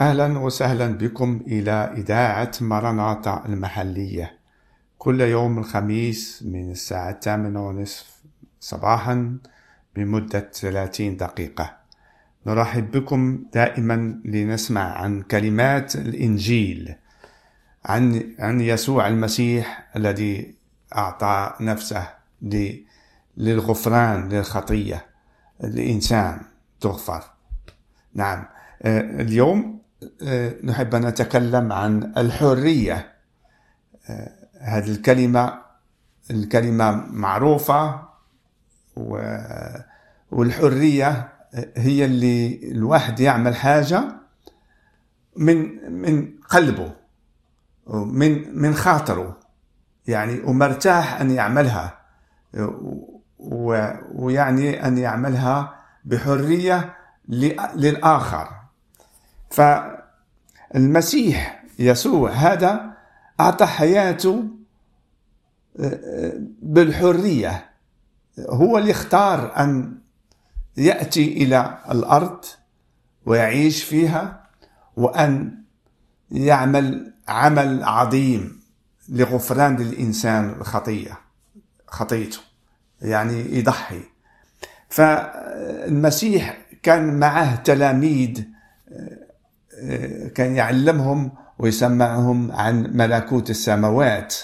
أهلا وسهلا بكم إلى إذاعة مرناطة المحلية. كل يوم الخميس من الساعة الثامنة ونصف صباحا بمدة 30 دقيقة. نرحب بكم دائما لنسمع عن كلمات الإنجيل عن عن يسوع المسيح الذي أعطى نفسه للغفران للخطية الإنسان تغفر. نعم آه، اليوم نحب أن نتكلم عن الحرية. آه، هذه الكلمة الكلمة معروفة والحرية هي اللي الواحد يعمل حاجة من من قلبه من من خاطره يعني ومرتاح أن يعملها ويعني أن يعملها بحرية للآخر. فالمسيح يسوع هذا أعطى حياته بالحرية. هو اللي اختار أن يأتي إلى الأرض ويعيش فيها وأن يعمل عمل عظيم لغفران للإنسان الخطية خطيته يعني يضحي. فالمسيح كان معه تلاميذ كان يعلمهم ويسمعهم عن ملكوت السماوات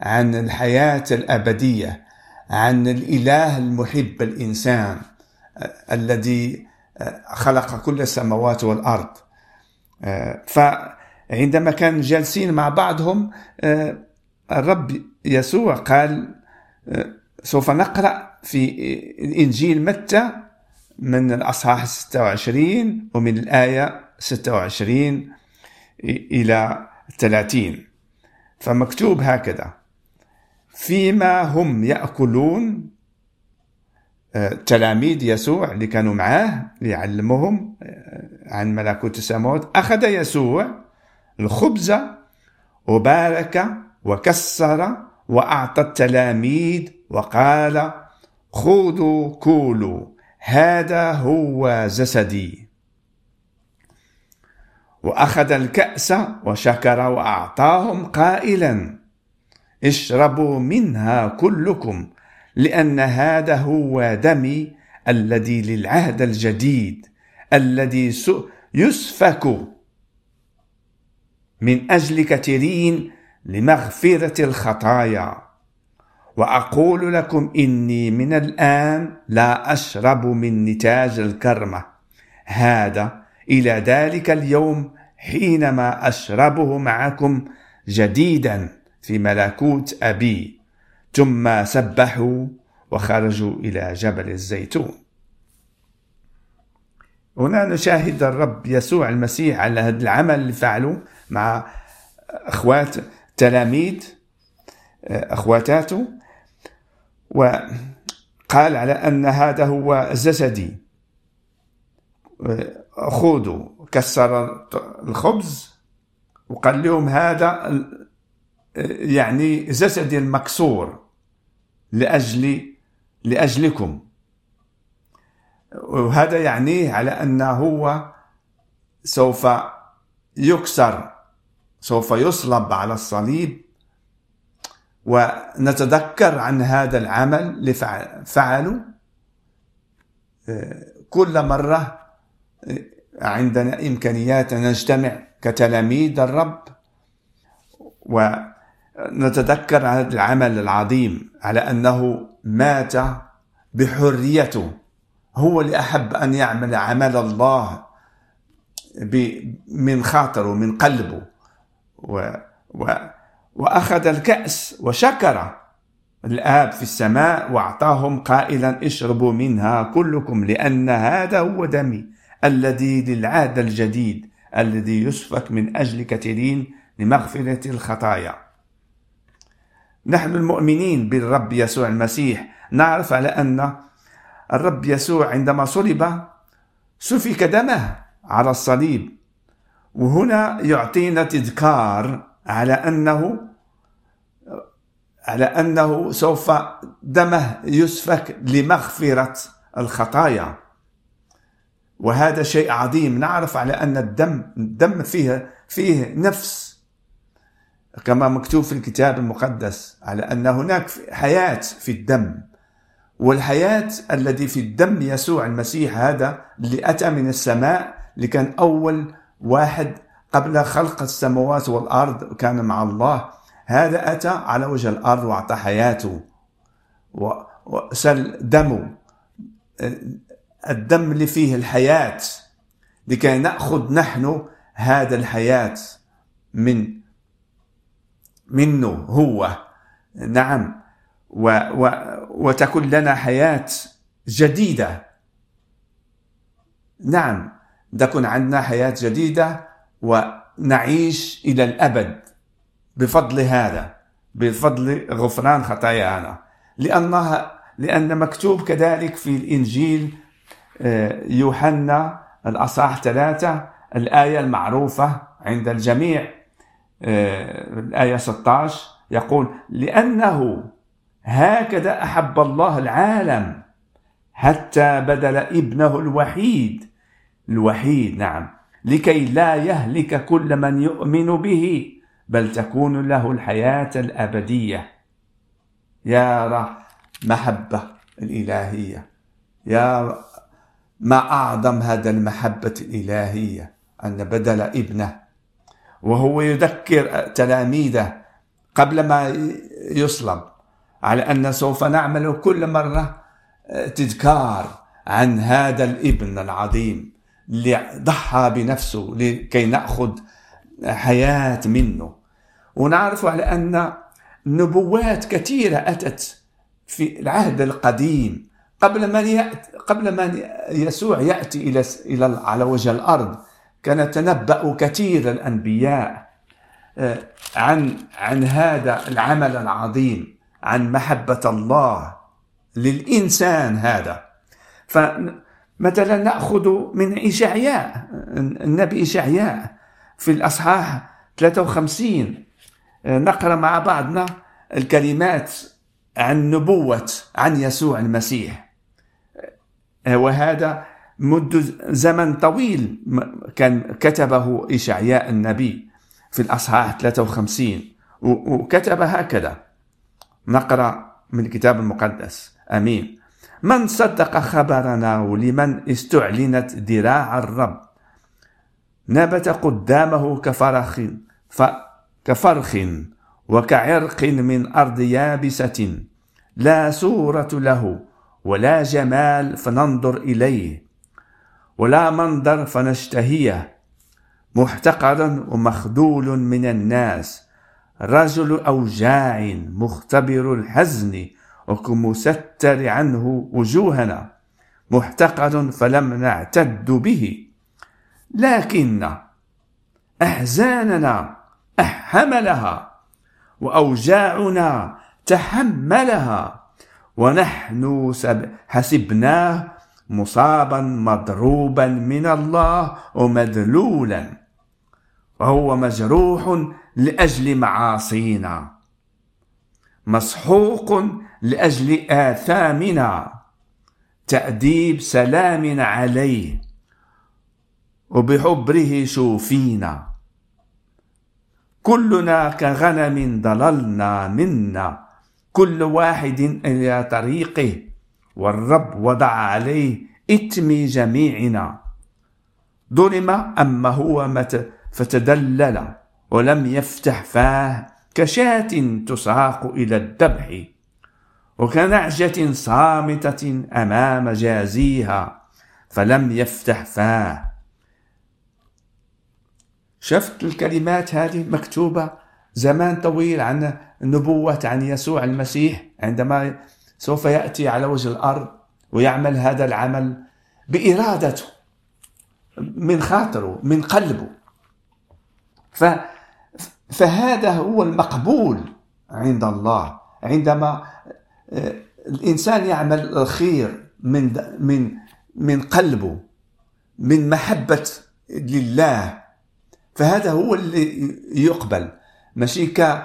عن الحياة الأبدية عن الإله المحب الإنسان الذي خلق كل السماوات والأرض. فعندما كان جالسين مع بعضهم الرب يسوع قال سوف نقرأ في الإنجيل متى؟ من الأصحاح 26 ومن الآية 26 إلى 30 فمكتوب هكذا فيما هم يأكلون آه، تلاميذ يسوع اللي كانوا معاه ليعلمهم آه، عن ملكوت السماوات أخذ يسوع الخبز وبارك وكسر وأعطى التلاميذ وقال خذوا كولوا هذا هو جسدي. وأخذ الكأس وشكر وأعطاهم قائلا اشربوا منها كلكم لأن هذا هو دمي الذي للعهد الجديد الذي يسفك. من أجل كثيرين لمغفرة الخطايا وأقول لكم إني من الآن لا أشرب من نتاج الكرمة هذا إلى ذلك اليوم حينما أشربه معكم جديدا في ملكوت أبي. ثم سبحوا وخرجوا إلى جبل الزيتون. هنا نشاهد الرب يسوع المسيح على هذا العمل اللي فعله مع أخوات تلاميذ أخواتاته وقال على أن هذا هو جسدي. خذوا كسر الخبز وقال لهم هذا يعني جسدي المكسور لأجل لأجلكم. وهذا يعنيه على أنه هو سوف يكسر سوف يصلب على الصليب. ونتذكر عن هذا العمل اللي فعله كل مرة عندنا إمكانيات أن نجتمع كتلاميذ الرب ونتذكر هذا العمل العظيم على أنه مات بحريته. هو اللي أحب أن يعمل عمل الله من خاطره من قلبه. و و وأخذ الكأس وشكر الآب في السماء وأعطاهم قائلا اشربوا منها كلكم لأن هذا هو دمي. الذي للعهد الجديد الذي يسفك من أجل كثيرين لمغفرة الخطايا. نحن المؤمنين بالرب يسوع المسيح. نعرف على أن الرب يسوع عندما صلب سفك دمه على الصليب. وهنا يعطينا تذكار على أنه على أنه سوف دمه يسفك لمغفرة الخطايا. وهذا شيء عظيم. نعرف على أن الدم الدم فيه فيه نفس. كما مكتوب في الكتاب المقدس على أن هناك حياة في الدم. والحياة الذي في الدم يسوع المسيح هذا اللي أتى من السماء اللي كان أول واحد قبل خلق السماوات والأرض كان مع الله هذا أتى على وجه الأرض وأعطى حياته وسل دمه. الدم اللي فيه الحياة لكي نأخذ نحن هذا الحياة من منه هو. نعم. و و وتكون لنا حياة جديدة. نعم. تكون عندنا حياة جديدة ونعيش إلى الأبد بفضل هذا بفضل غفران خطايانا. لأنها لأن مكتوب كذلك في الإنجيل يوحنا الأصحاح ثلاثة الآية المعروفة عند الجميع آه، الآية 16 يقول لأنه هكذا أحب الله العالم حتى بدل ابنه الوحيد. الوحيد نعم. لكي لا يهلك كل من يؤمن به بل تكون له الحياة الأبدية. يا محبة الإلهية. يا ما أعظم هذا المحبة الإلهية أن بدل ابنه. وهو يذكر تلاميذه قبل ما يصلب على أن سوف نعمل كل مرة تذكار عن هذا الابن العظيم اللي ضحى بنفسه لكي نأخذ حياة منه. ونعرف على أن نبوات كثيرة أتت في العهد القديم قبل ما يأتي قبل ما يسوع يأتي إلى إلى على وجه الأرض. كان تنبأ كثير الأنبياء آه، عن عن هذا العمل العظيم عن محبة الله للإنسان هذا. فمثلا نأخذ من إشعياء النبي إشعياء في الأصحاح 53 آه، نقرأ مع بعضنا الكلمات عن نبوة عن يسوع المسيح. وهذا منذ زمن طويل كان كتبه إشعياء النبي في الأصحاح 53 وكتب هكذا. نقرأ من الكتاب المقدس. أمين. من صدق خبرنا ولمن استعلنت ذراع الرب. نبت قدامه كفرخ كفرخ وكعرق من أرض يابسة. لا صورة له. ولا جمال فننظر إليه ولا منظر فنشتهيه محتقر ومخذول من الناس رجل أوجاع مختبر الحزن وكمستر عنه وجوهنا محتقر فلم نعتد به. لكن أحزاننا حملها وأوجاعنا تحملها. ونحن حسبناه مصابا مضروبا من الله ومذلولا. وهو مجروح لأجل معاصينا. مسحوق لأجل آثامنا. تأديب سلام عليه وبحبره شوفينا. كلنا كغنم ضللنا منا. كل واحد إلى طريقه والرب وضع عليه إثم جميعنا. ظلم أما هو مت فتدلل ولم يفتح فاه كشاة تساق إلى الذبح وكنعجة صامتة أمام جازيها فلم يفتح فاه. شفت الكلمات هذه مكتوبة؟ زمان طويل عن النبوة عن يسوع المسيح عندما سوف يأتي على وجه الأرض ويعمل هذا العمل بإرادته من خاطره من قلبه. ف فهذا هو المقبول عند الله. عندما آه، الإنسان يعمل الخير من من من قلبه من محبة لله فهذا هو اللي يقبل. ماشي ك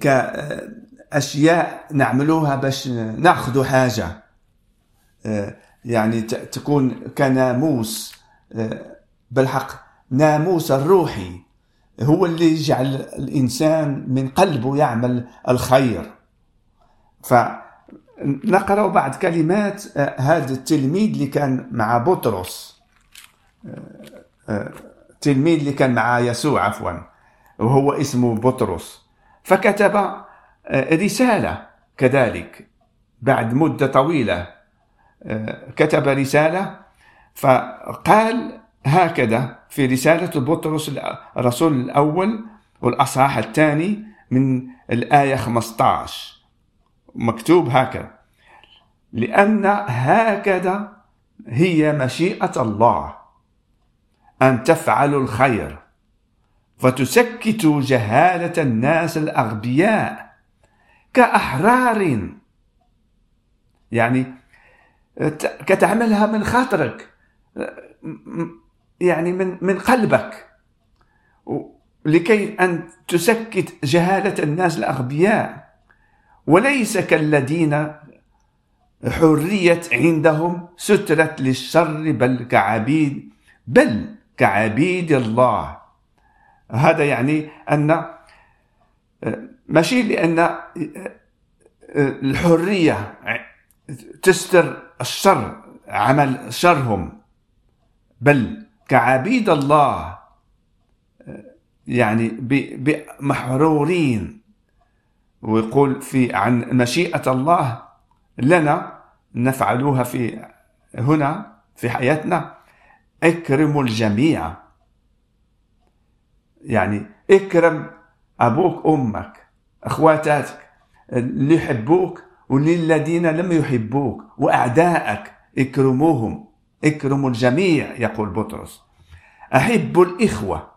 كأشياء نعملوها باش ناخذ حاجة. آه، يعني تكون كناموس آه، بالحق ناموس الروحي. هو اللي يجعل الإنسان من قلبه يعمل الخير. فنقرأ بعض كلمات آه، هذا التلميذ اللي كان مع بطرس. التلميذ اللي كان مع يسوع عفوا. وهو اسمه بطرس. فكتب آه، رسالة كذلك بعد مدة طويلة. آه، كتب رسالة فقال هكذا في رسالة بطرس الرسول الأول والأصحاح الثاني من الآية 15 مكتوب هكذا لأن هكذا هي مشيئة الله أن تفعلوا الخير. فتسكتوا جهالة الناس الأغبياء كأحرار. يعني كتعملها من خاطرك يعني من من قلبك. لكي أن تسكت جهالة الناس الأغبياء. وليس كالذين حرية عندهم سترة للشر بل كعبيد بل كعبيد الله. هذا يعني أن ماشي لأن الحرية تستر الشر عمل شرهم. بل كعبيد الله يعني بمحرورين. ويقول في عن مشيئة الله لنا نفعلوها في هنا في حياتنا اكرموا الجميع. يعني اكرم أبوك أمك أخواتاتك اللي يحبوك وللذين لم يحبوك واعدائك اكرموهم اكرموا الجميع يقول بطرس. احبوا الإخوة.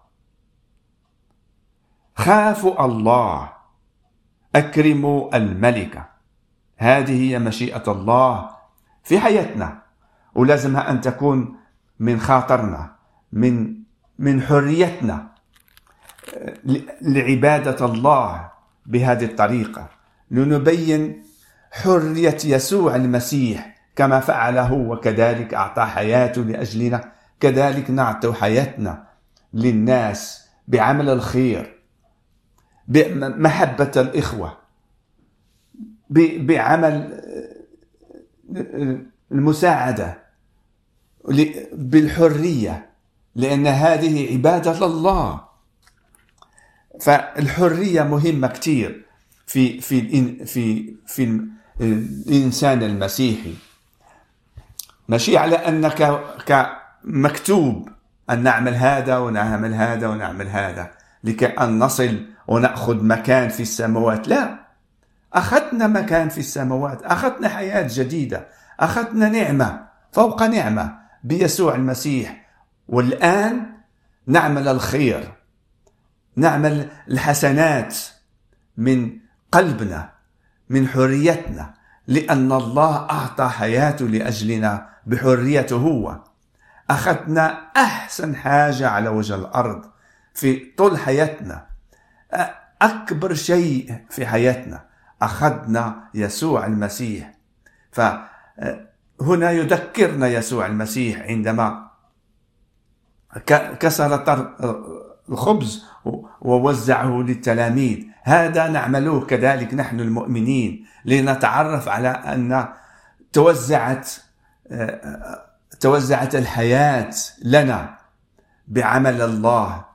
خافوا الله. أكرموا الملكة. هذه هي مشيئة الله في حياتنا. ولازمها أن تكون من خاطرنا من من حريتنا. ل- لعبادة الله بهذه الطريقة لنبين حرية يسوع المسيح كما فعل هو وكذلك أعطى حياته لأجلنا كذلك نعطي حياتنا للناس بعمل الخير بمحبة الإخوة ب- بعمل آه، المساعدة ل- بالحرية لأن هذه عبادة لله. فالحرية مهمة كثير في في في في ال- الإنسان المسيحي. ماشي على أنك كمكتوب أن نعمل هذا ونعمل هذا ونعمل هذا لكي أن نصل ونأخذ مكان في السماوات. لا. أخذنا مكان في السماوات. أخذنا حياة جديدة. أخذنا نعمة فوق نعمة بيسوع المسيح. والآن نعمل الخير. نعمل الحسنات من قلبنا من حريتنا لأن الله أعطى حياته لأجلنا بحريته هو. أخذنا أحسن حاجة على وجه الأرض في طول حياتنا. أكبر شيء في حياتنا أخذنا يسوع المسيح. فهنا يذكرنا يسوع المسيح عندما كسر الخبز ووزعه للتلاميذ. هذا نعمله كذلك نحن المؤمنين لنتعرف على أن توزعت توزعت الحياة لنا بعمل الله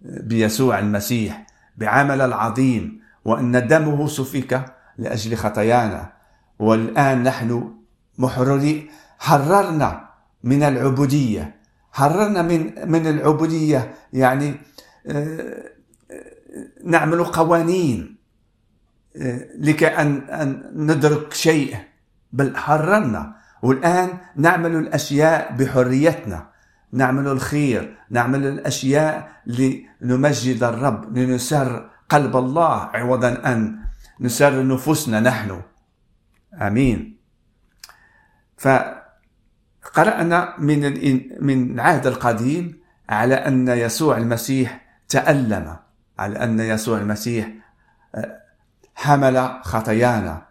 بيسوع المسيح بعمل العظيم وأن دمه سفك لأجل خطايانا. والآن نحن محررين حررنا من العبودية. حررنا من من العبودية يعني آه، نعمل قوانين لكي أن, أن ندرك شيء. بل حررنا والآن نعمل الأشياء بحريتنا. نعمل الخير. نعمل الأشياء لنمجد الرب لنسر قلب الله عوضا أن نسر نفوسنا نحن. آمين. فقرأنا من من العهد القديم على أن يسوع المسيح تألم على أن يسوع المسيح آه، حمل خطايانا.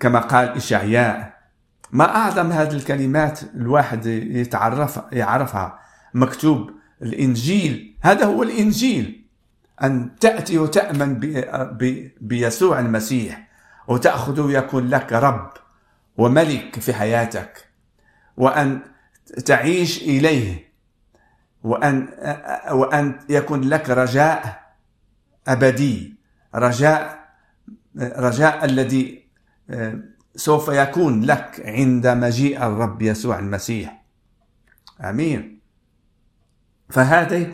كما قال إشعياء ما أعظم هذه الكلمات الواحد يتعرف يعرفها؟ مكتوب الإنجيل. هذا هو الإنجيل. أن تأتي وتأمن بيسوع المسيح وتأخذ ويكون لك رب. وملك في حياتك وأن تعيش إليه وأن وأن يكون لك رجاء أبدي رجاء رجاء الذي سوف يكون لك عند مجيء الرب يسوع المسيح. آمين. فهذه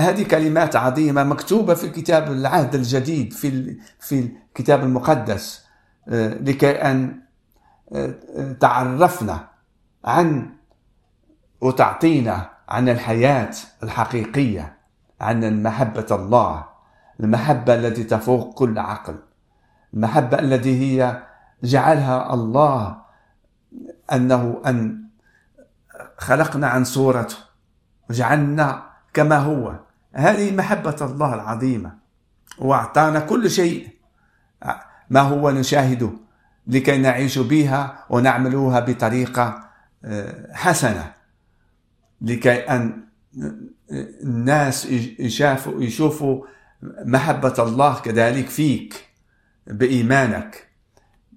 هذه كلمات عظيمة مكتوبة في الكتاب العهد الجديد في في الكتاب المقدس لكي أن تعرفنا عن وتعطينا عن الحياة الحقيقية عن محبه الله المحبة التي تفوق كل عقل المحبة التي هي جعلها الله أنه أن خلقنا عن صورته وجعلنا كما هو. هذه محبة الله العظيمة وأعطانا كل شيء ما هو نشاهده. لكي نعيش بها ونعملها بطريقة آه، حسنة. لكي أن الناس يشافوا يشوفوا محبة الله كذلك فيك بإيمانك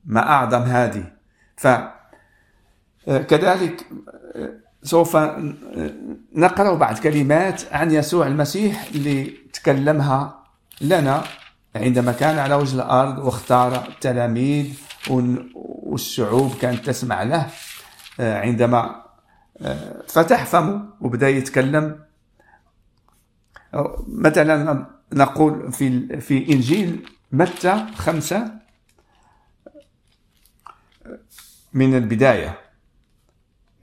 ما أعظم هذه. فكذلك سوف نقرأ بعض كلمات عن يسوع المسيح اللي تكلمها لنا عندما كان على وجه الأرض واختار التلاميذ والشعوب كانت تسمع له عندما فتح فمه وبدأ يتكلم. مثلا نقول في في إنجيل متى خمسة من البداية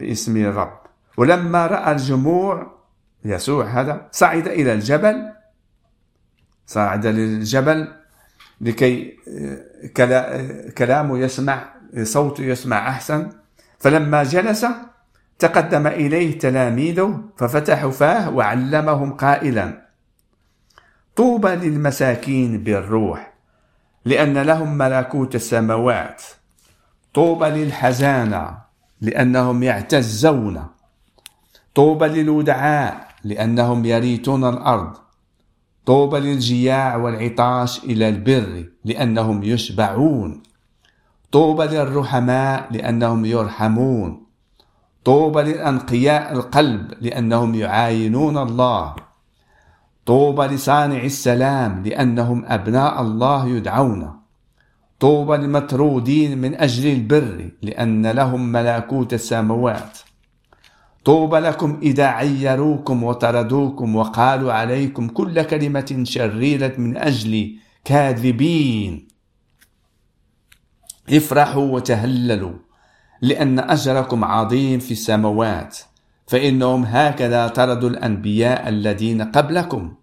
باسم الرب. ولما رأى الجموع يسوع هذا صعد إلى الجبل. صعد للجبل لكي كلامه يسمع صوته يسمع أحسن. فلما جلس تقدم إليه تلاميذه ففتحوا فاه وعلمهم قائلا طوبى للمساكين بالروح لأن لهم ملكوت السماوات. طوبى للحزانة لأنهم يعتزون. طوبى للودعاء لأنهم يريتون الأرض. طوبى للجياع والعطاش إلى البر لأنهم يشبعون. طوبى للرحماء لأنهم يرحمون. طوبى للأنقياء القلب لأنهم يعاينون الله. طوبى لصانع السلام لأنهم أبناء الله يدعون. طوبى للمطرودين من أجل البر لأن لهم ملكوت السماوات. طوبى لكم إذا عيروكم وطردوكم وقالوا عليكم كل كلمة شريرة من أجل كاذبين. افرحوا وتهللوا لأن أجركم عظيم في السماوات فإنهم هكذا طردوا الأنبياء الذين قبلكم.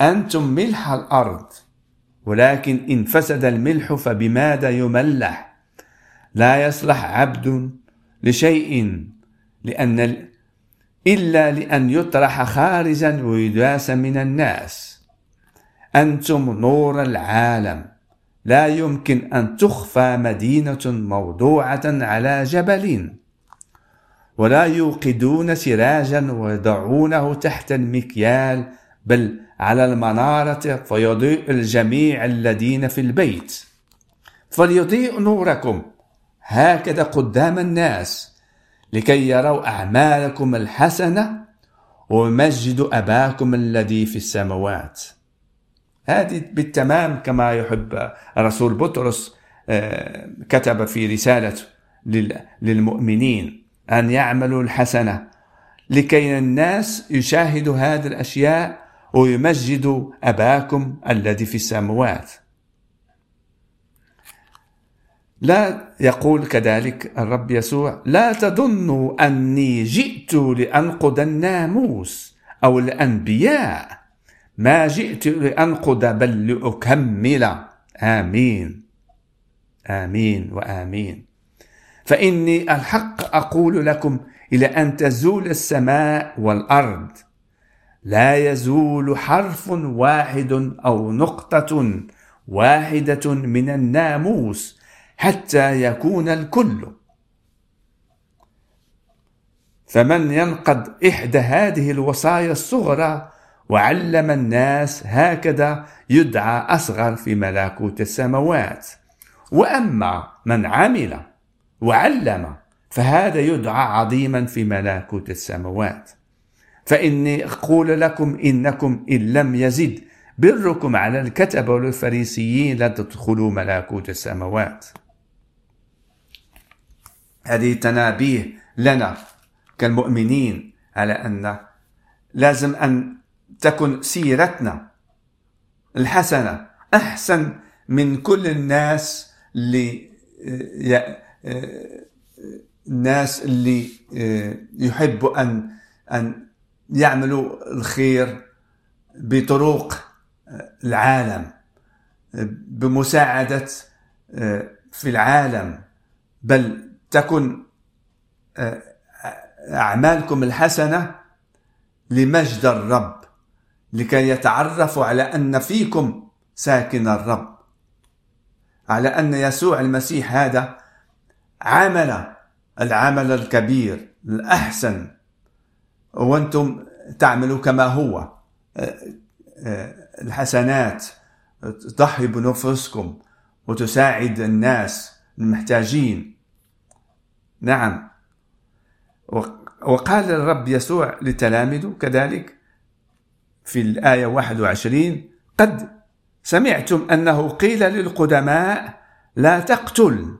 أنتم ملح الأرض ولكن إن فسد الملح فبماذا يملح؟ لا يصلح عبد لشيء لأن إلا لأن يطرح خارجا ويداس من الناس. أنتم نور العالم. لا يمكن أن تخفى مدينة موضوعة على جبل. ولا يوقدون سراجا ويضعونه تحت المكيال بل على المنارة فيضيء الجميع الذين في البيت. فليضيء نوركم. هكذا قدام الناس. لكي يروا أعمالكم الحسنة ويمجدوا أباكم الذي في السماوات. هذه بالتمام كما يحب رسول بطرس آه، كتب في رسالته للمؤمنين أن يعملوا الحسنة لكي الناس يشاهدوا هذه الأشياء ويمجدوا أباكم الذي في السماوات. لا يقول كذلك الرب يسوع لا تظنوا أني جئت لأنقض الناموس أو الأنبياء. ما جئت لأنقض بل لأكمل. آمين. آمين وآمين. فإني الحق أقول لكم إلى أن تزول السماء والأرض. لا يزول حرف واحد أو نقطة واحدة من الناموس حتى يكون الكل. فمن ينقض إحدى هذه الوصايا الصغرى وعلم الناس هكذا يدعى أصغر في ملكوت السماوات. وأما من عمل وعلم فهذا يدعى عظيما في ملكوت السماوات. فإني أقول لكم إنكم إن لم يزد بركم على الكتبة والفريسيين لا تدخلوا ملكوت السماوات. هذه تنابيه لنا كالمؤمنين على أن لازم أن تكن سيرتنا الحسنة أحسن من كل الناس اللي الناس اللي يحبوا أن أن يعملوا الخير بطرق العالم بمساعدة في العالم بل تكن أعمالكم الحسنة لمجد الرب لكي يتعرفوا على أن فيكم ساكن الرب على أن يسوع المسيح هذا عمل العمل الكبير الأحسن. وأنتم تعملوا كما هو الحسنات تضحي بنفسكم وتساعد الناس المحتاجين. نعم. وقال الرب يسوع لتلامذه كذلك في الآية 21 قد سمعتم أنه قيل للقدماء لا تقتل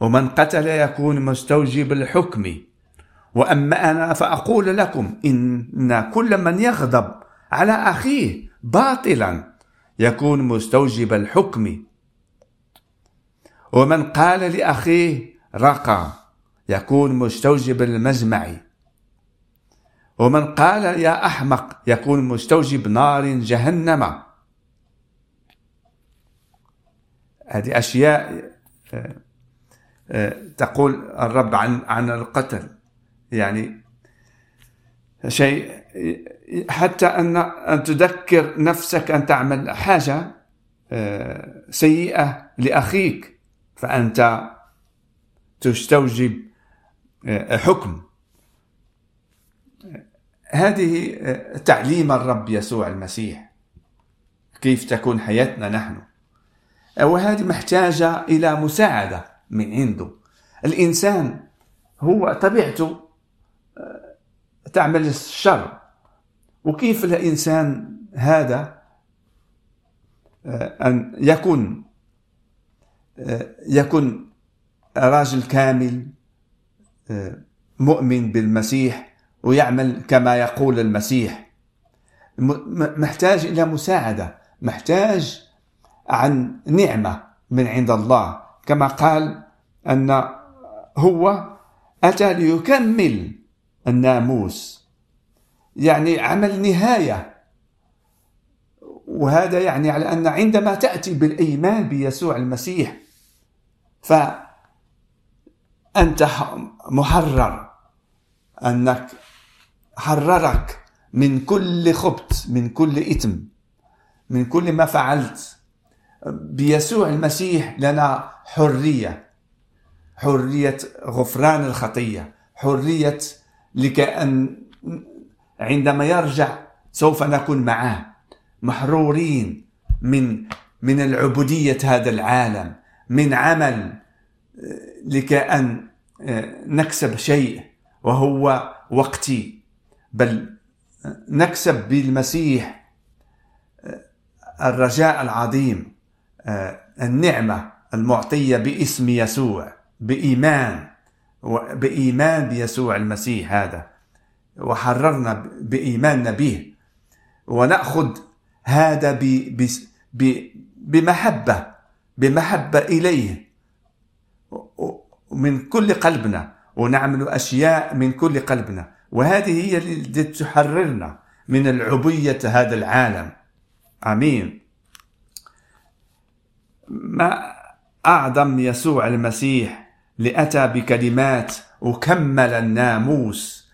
ومن قتل يكون مستوجب الحكم. وأما أنا فأقول لكم إن كل من يغضب على أخيه باطلا يكون مستوجب الحكم. ومن قال لأخيه رقى. يكون مستوجب المجمع ومن قال يا أحمق يكون مستوجب نار جهنم. هذه أشياء آه، آه، تقول الرب عن عن القتل. يعني شيء حتى أن أن تذكر نفسك أن تعمل حاجة آه، سيئة لأخيك فأنت تستوجب حكم. هذه تعليم الرب يسوع المسيح. كيف تكون حياتنا نحن. وهذه محتاجة إلى مساعدة من عنده. الإنسان هو طبيعته آه، تعمل الشر. وكيف الإنسان هذا آه، أن يكون آه، يكون راجل كامل مؤمن بالمسيح ويعمل كما يقول المسيح. محتاج إلى مساعدة محتاج عن نعمة من عند الله. كما قال أن هو أتى ليكمل الناموس. يعني عمل نهاية. وهذا يعني على أن عندما تأتي بالإيمان بيسوع المسيح فأنت محرر. أنك حررك من كل خبث من كل إثم من كل ما فعلت. بيسوع المسيح لنا حرية. حرية غفران الخطية. حرية لكأن عندما يرجع سوف نكون معه. محرورين من من العبودية هذا العالم. من عمل لكأن نكسب شيء وهو وقتي بل نكسب بالمسيح الرجاء العظيم آه، النعمة المعطية باسم يسوع بإيمان بإيمان بيسوع المسيح هذا. وحررنا بإيماننا به. ونأخذ هذا بمحبة بمحبة إليه. من كل قلبنا ونعمل أشياء من كل قلبنا. وهذه هي التي تحررنا من العبية هذا العالم. آمين. ما أعظم يسوع المسيح لأتى بكلمات وكمل الناموس.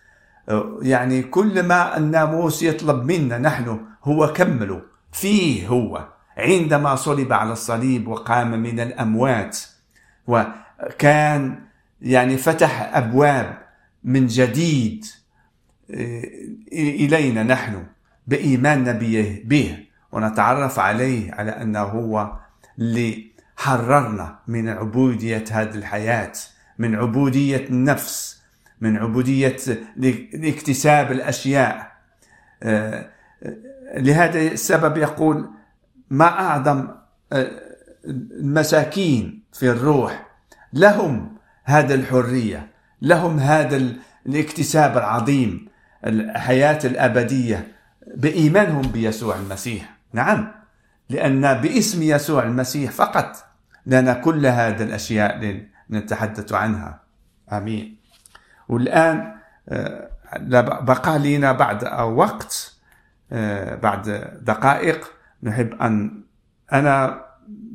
يعني كل ما الناموس يطلب منا نحن هو كمله. فيه هو. عندما صلب على الصليب وقام من الأموات. وكان يعني فتح أبواب من جديد إلينا نحن بإيماننا به ونتعرف عليه على أنه هو اللي حررنا من عبودية هذه الحياة من عبودية النفس من عبودية لاكتساب الأشياء. آه، لهذا السبب يقول ما أعظم آه، المساكين في الروح لهم هذا الحرية لهم هذا الاكتساب العظيم الحياة الأبدية بإيمانهم بيسوع المسيح. نعم لأن باسم يسوع المسيح فقط لنا كل هذه الأشياء نتحدث عنها. آمين. والآن آه، بقى لنا بعد وقت آه، بعد دقائق نحب أن أنا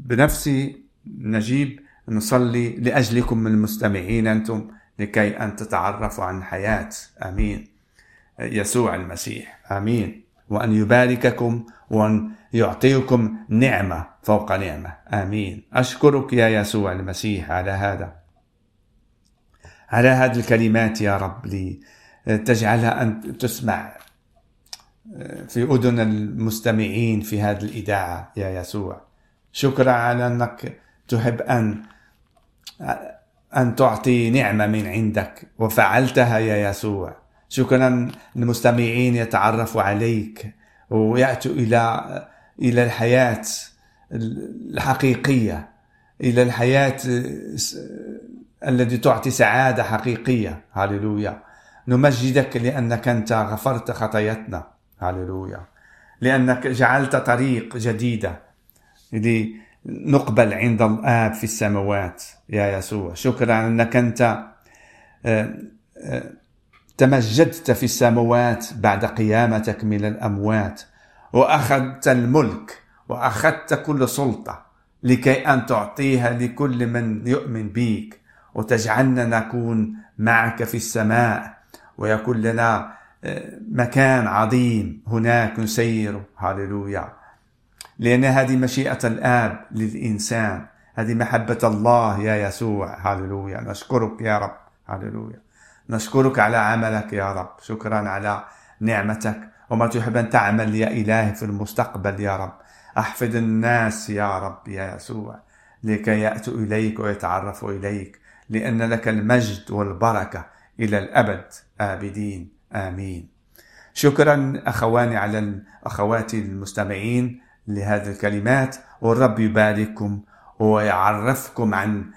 بنفسي نجيب نصلي لأجلكم المستمعين أنتم لكي أن تتعرفوا عن حياة. آمين. يسوع المسيح. آمين. وأن يبارككم وأن يعطيكم نعمة فوق نعمة. آمين. أشكرك يا يسوع المسيح على هذا. على هذه الكلمات يا رب لي تجعلها أن تسمع في أذن المستمعين في هذه الإذاعة يا يسوع. شكرا على أنك تحب أن أن تعطي نعمة من عندك وفعلتها يا يسوع. شكرا المستمعين يتعرفوا عليك ويأتوا إلى إلى الحياة الحقيقية إلى الحياة التي تعطي سعادة حقيقية. هاللويا نمجدك لأنك أنت غفرت خطايتنا. هاللويا لأنك جعلت طريق جديدة لنقبل عند الآب في السماوات. يا يسوع شكرا أنك أنت آه، آه، تمجدت في السماوات بعد قيامتك من الأموات وأخذت الملك وأخذت كل سلطة لكي أن تعطيها لكل من يؤمن بيك وتجعلنا نكون معك في السماء ويكون لنا آه، مكان عظيم هناك نسير هاللويا. لأن هذه مشيئة الآب للإنسان. هذه محبة الله يا يسوع. هاللويا. نشكرك يا رب. هاللويا. نشكرك على عملك يا رب. شكرا على نعمتك. وما تحب أن تعمل يا إلهي في المستقبل يا رب. أحفظ الناس يا رب يا يسوع. لكي يأتوا إليك ويتعرفوا إليك. لأن لك المجد والبركة إلى الأبد. آبدين. آمين. شكرا أخواني على أخواتي المستمعين. لهذه الكلمات والرب يبارككم ويعرفكم عن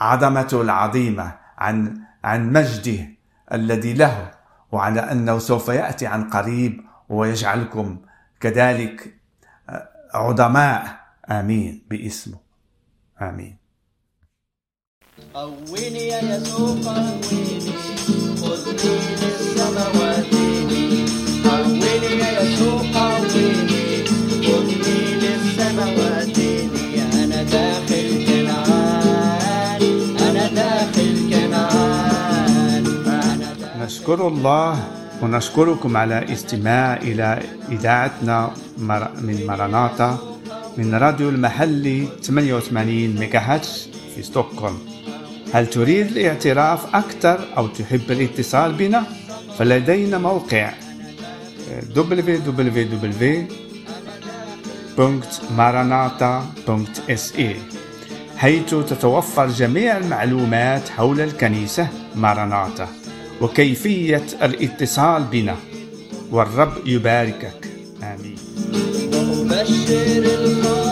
عظمته العظيمة عن عن مجده الذي له وعلى أنه سوف يأتي عن قريب ويجعلكم كذلك عظماء. آمين باسمه. آمين. قويني يا يسوع قويني. نشكر الله ونشكركم على استماع إلى إذاعتنا من مراناتا من راديو المحلي 88 ميجاهرتز في ستوكهولم هل تريد الاعتراف أكثر أو تحب الاتصال بنا؟ فلدينا موقع www.maranata.se حيث تتوفر جميع المعلومات حول الكنيسة ماراناتا وكيفية الاتصال بنا. والرب يباركك. آمين. وأبشر